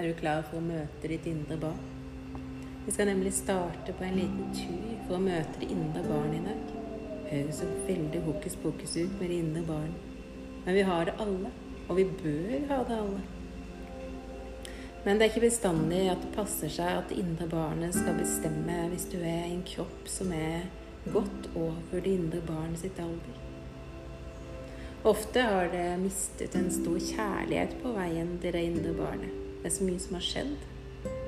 Er du klar for å møte ditt indre barn? Vi skal nemlig starte på en liten tur for å møte det indre barn i dag. Høres så veldig hokus pokus ut med det indre barn. Men vi har det alle, og vi bør ha det alle. Men det er ikke bestandig at det passer seg at det indre barnet skal bestemme hvis du er i en kropp som er godt over det indre barnet sitt alder. Ofte har det mistet en stor kjærlighet på veien til det indre barnet. Det er så mye som har skjedd.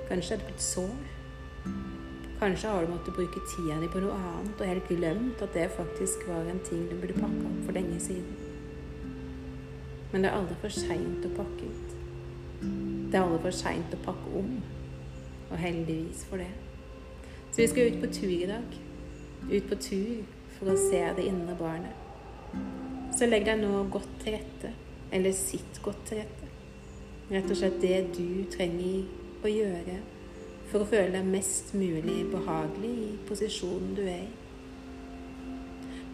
Kanskje er det blitt sår. Kanskje har du måttet bruke tida di på noe annet og helt glemt at det faktisk var en ting du burde pakke opp for lenge siden. Men det er aldri for seint å pakke ut. Det er aldri for seint å pakke om. Og heldigvis for det. Så vi skal ut på tur i dag. Ut på tur for å se det indre barnet. Så legg deg nå godt til rette, eller sitt godt til rette. Rett og slett det du trenger å gjøre for å føle deg mest mulig behagelig i posisjonen du er i.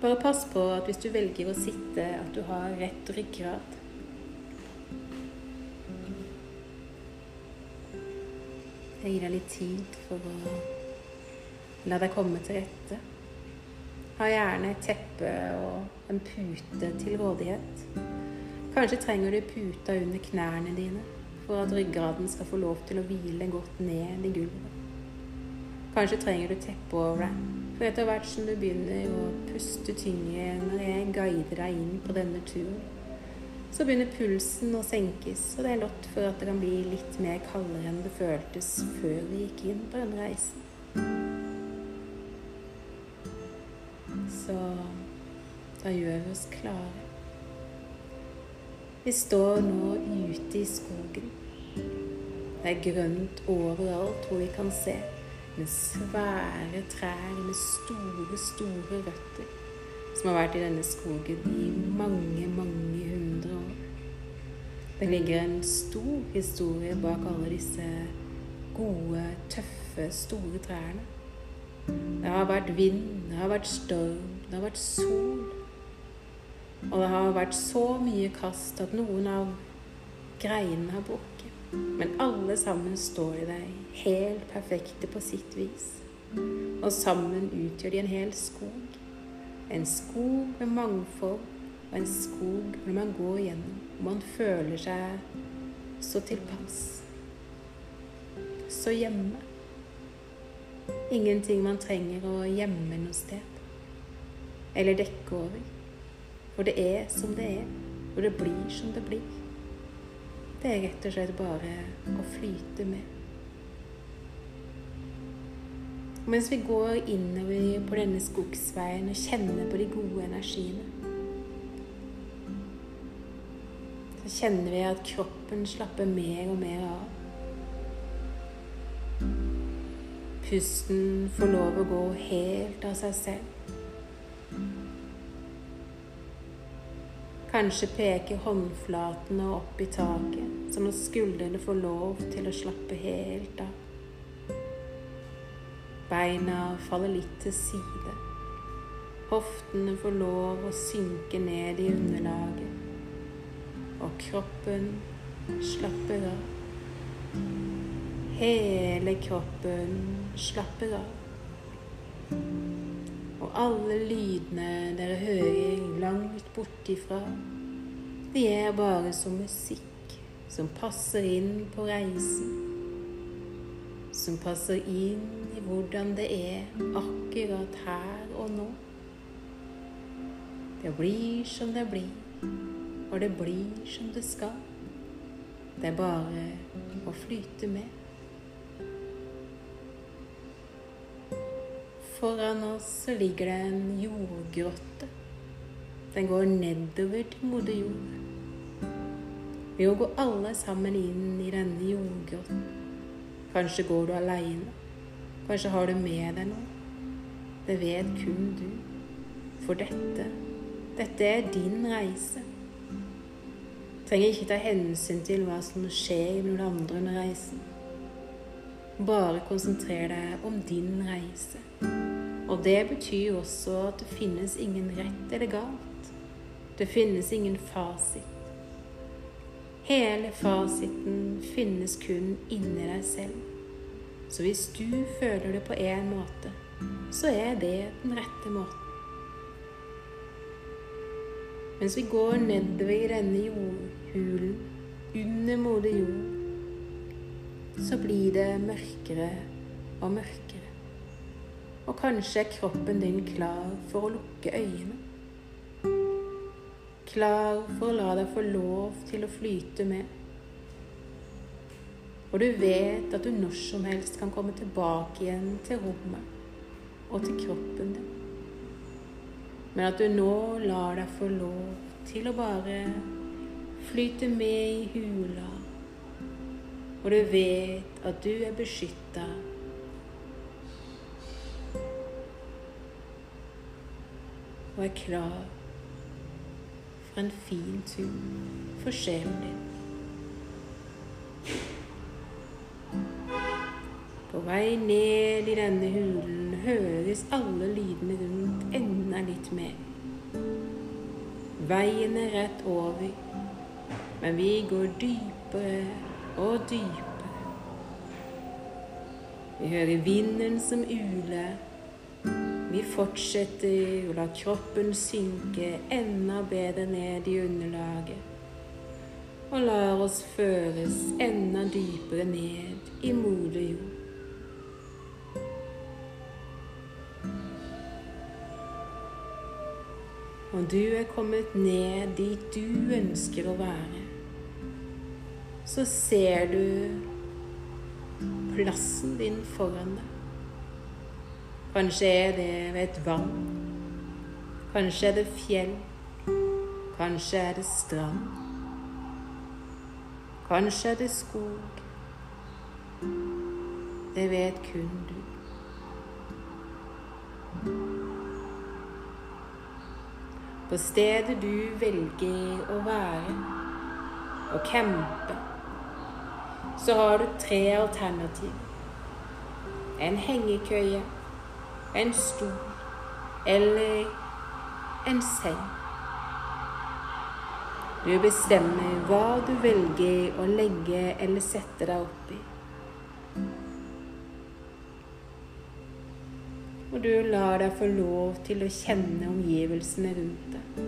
Bare pass på at hvis du velger å sitte, at du har rett ryggrad. Jeg gir deg litt tid for å la deg komme til rette. Ha gjerne et teppe og en pute til rådighet. Kanskje trenger du puta under knærne dine for at ryggraden skal få lov til å hvile godt ned i gulvet. Kanskje trenger du teppe over deg, for etter hvert som du begynner å puste tyngre når jeg guider deg inn på denne turen, så begynner pulsen å senkes, og det er lott for at det kan bli litt mer kaldere enn det føltes før vi gikk inn på denne reisen. Så da gjør vi oss klare. Vi står nå ute i skogen. Det er grønt overalt hvor vi kan se, med svære trær med store, store røtter som har vært i denne skogen i mange, mange hundre år. Det ligger en stor historie bak alle disse gode, tøffe, store trærne. Det har vært vind, det har vært storm, det har vært sol. Og det har vært så mye kast at noen av greinene har brukket. Men alle sammen står i deg, helt perfekte på sitt vis. Og sammen utgjør de en hel skog. En skog med mangfold, og en skog når man går gjennom, og man føler seg så tilpass. Så hjemme. Ingenting man trenger å gjemme noe sted. Eller dekke over. For det er som det er, og det blir som det blir. Det er rett og slett bare å flyte med. Mens vi går innover på denne skogsveien og kjenner på de gode energiene, så kjenner vi at kroppen slapper mer og mer av. Pusten får lov å gå helt av seg selv. Kanskje peker håndflatene opp i taket, sånn at skuldrene får lov til å slappe helt av. Beina faller litt til side. Hoftene får lov å synke ned i underlaget. Og kroppen slapper av. Hele kroppen slapper av. Og alle lydene dere hører langt bortifra, de er bare som musikk som passer inn på reisen. Som passer inn i hvordan det er akkurat her og nå. Det blir som det blir, og det blir som det skal. Det er bare å flyte med. Foran oss så ligger det en jordgrotte. Den går nedover til moder jord. Vi går alle sammen inn i denne jordgrotten. Kanskje går du aleine. Kanskje har du med deg noe. Det vet kun du. For dette, dette er din reise. Trenger ikke ta hensyn til hva som skjer med noen andre under reisen. Bare konsentrer deg om din reise. Og det betyr også at det finnes ingen rett eller galt. Det finnes ingen fasit. Hele fasiten finnes kun inni deg selv. Så hvis du føler det på én måte, så er det den rette måten. Mens vi går nedover i denne jordhulen, under moder jord, så blir det mørkere og mørkere. Og kanskje er kroppen din klar for å lukke øynene klar for å la deg få lov til å flyte med. Og du vet at du når som helst kan komme tilbake igjen til rommet og til kroppen din. Men at du nå lar deg få lov til å bare flyte med i hula. Og du vet at du er beskytta og er klar for en fin tur for sjelen din. På vei ned i denne hulen høres alle lydene rundt enda litt mer. Veien er rett over, men vi går dypere og dypere. Vi hører vinden som uler vi fortsetter å la kroppen synke enda bedre ned i underlaget og lar oss føres enda dypere ned i moder jord. Og du er kommet ned dit du ønsker å være. Så ser du plassen din foran deg. Kanskje er det ved et vann. Kanskje er det fjell. Kanskje er det strand. Kanskje er det skog. Det vet kun du. På stedet du velger å være og campe, så har du tre alternativ. En hengekøye en stol eller en seng. Du bestemmer hva du velger å legge eller sette deg oppi. Og du lar deg få lov til å kjenne omgivelsene rundt deg.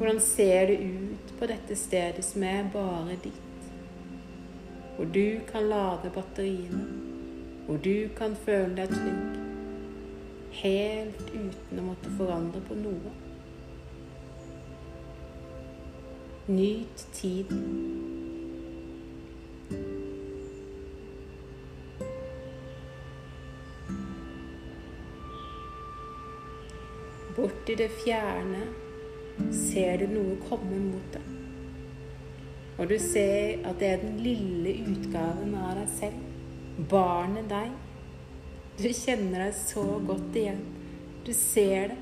Hvordan ser det ut på dette stedet som er bare ditt? Hvor du kan lade batteriene hvor du kan føle deg trygg, helt uten å måtte forandre på noe. Nyt tiden. Borti det fjerne ser du noe komme mot deg. Og du ser at det er den lille utgaven av deg selv barnet deg. Du kjenner deg så godt igjen. Du ser det,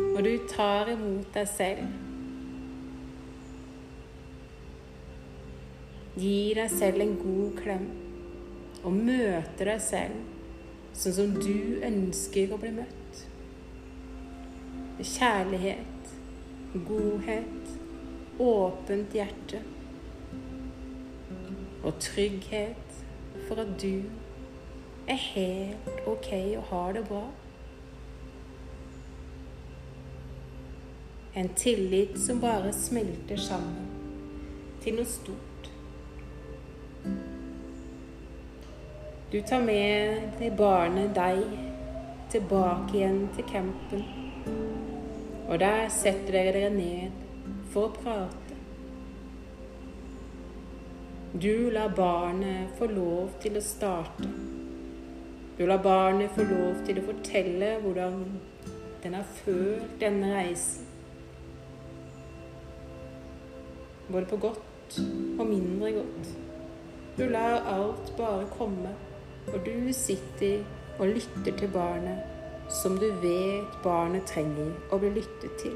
og du tar imot deg selv. Gi deg selv en god klem og møter deg selv sånn som du ønsker å bli møtt. Med kjærlighet, godhet, åpent hjerte og trygghet for at du er helt ok og har det bra. En tillit som bare smelter sammen til noe stort. Du tar med det barnet, deg, tilbake igjen til campen. Og der setter dere dere ned for å prate. Du lar barnet få lov til å starte. Du lar barnet få lov til å fortelle hvordan den har følt denne reisen. Både på godt og mindre godt. Du lar alt bare komme, og du sitter og lytter til barnet som du vet barnet trenger å bli lyttet til.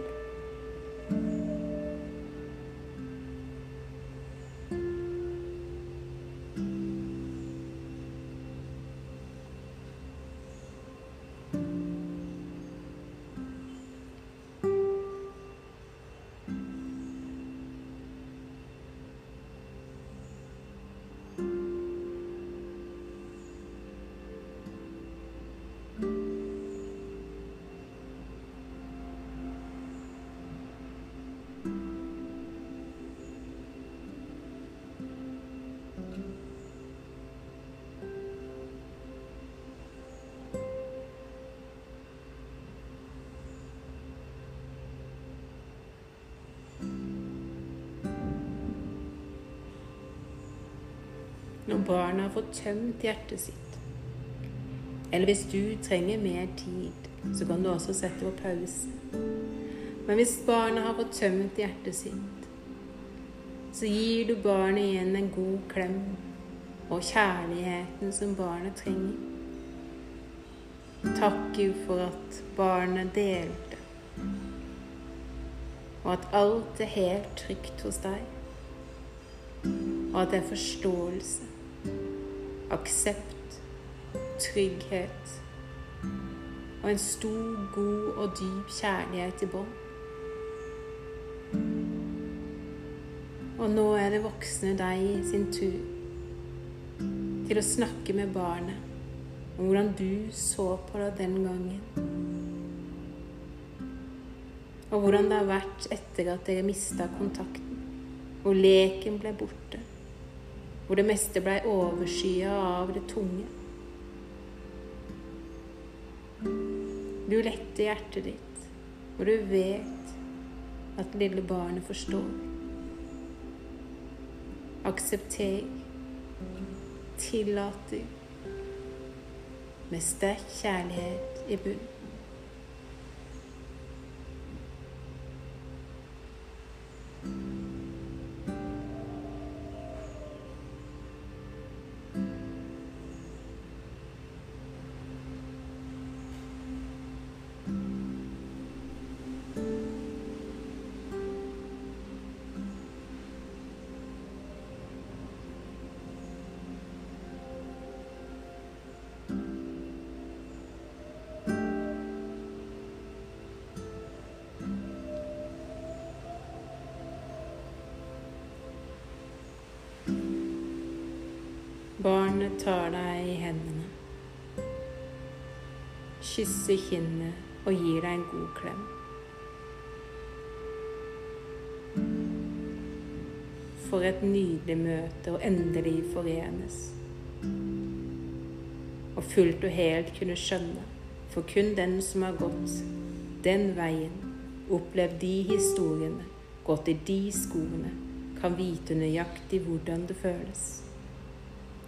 Barnet har fått tømt hjertet sitt. Eller hvis du trenger mer tid, så kan du også sette på pause. Men hvis barnet har fått tømt hjertet sitt, så gir du barnet igjen en god klem og kjærligheten som barnet trenger. Takker for at barnet delte, og at alt er helt trygt hos deg og at det er forståelse, aksept, trygghet og en stor, god og dyp kjærlighet i bånd. Og nå er det voksne deg sin tur til å snakke med barnet om hvordan du så på det den gangen. Og hvordan det har vært etter at dere mista kontakten hvor leken ble borte, hvor det meste blei overskya av det tunge. Du letter hjertet ditt, og du vet at lille barnet forstår. Aksepter, tillater, med sterk kjærlighet i bunn. Barnet tar deg i hendene, kysser kinnet og gir deg en god klem. For et nydelig møte å endelig forenes. Og fullt og helt kunne skjønne, for kun den som har gått den veien, opplevd de historiene, gått i de skoene, kan vite nøyaktig hvordan det føles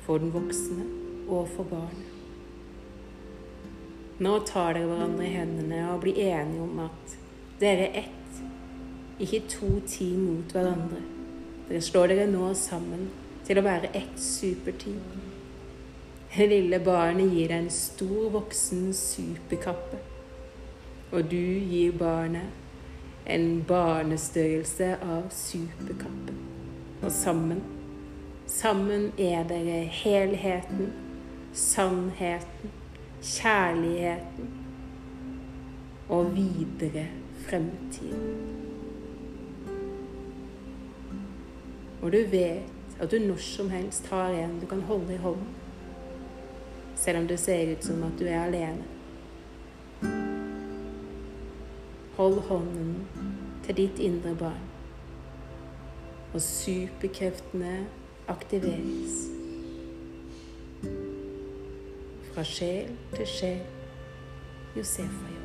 for den voksne og for barnet. Nå tar dere hverandre i hendene og blir enige om at dere er ett, ikke to team mot hverandre. Dere slår dere nå sammen til å være ett superteam. Det lille barnet gir deg en stor, voksen superkappe. Og du gir barnet en barnestørrelse av superkappe. Og sammen Sammen er dere helheten, sannheten, kjærligheten og videre fremtiden. Og du vet at du når som helst har en du kan holde i hånden, selv om det ser ut som at du er alene. Hold hånden til ditt indre barn, og superkreftene aktiveres. Fra sjel til sjel. Josefa Josefajo.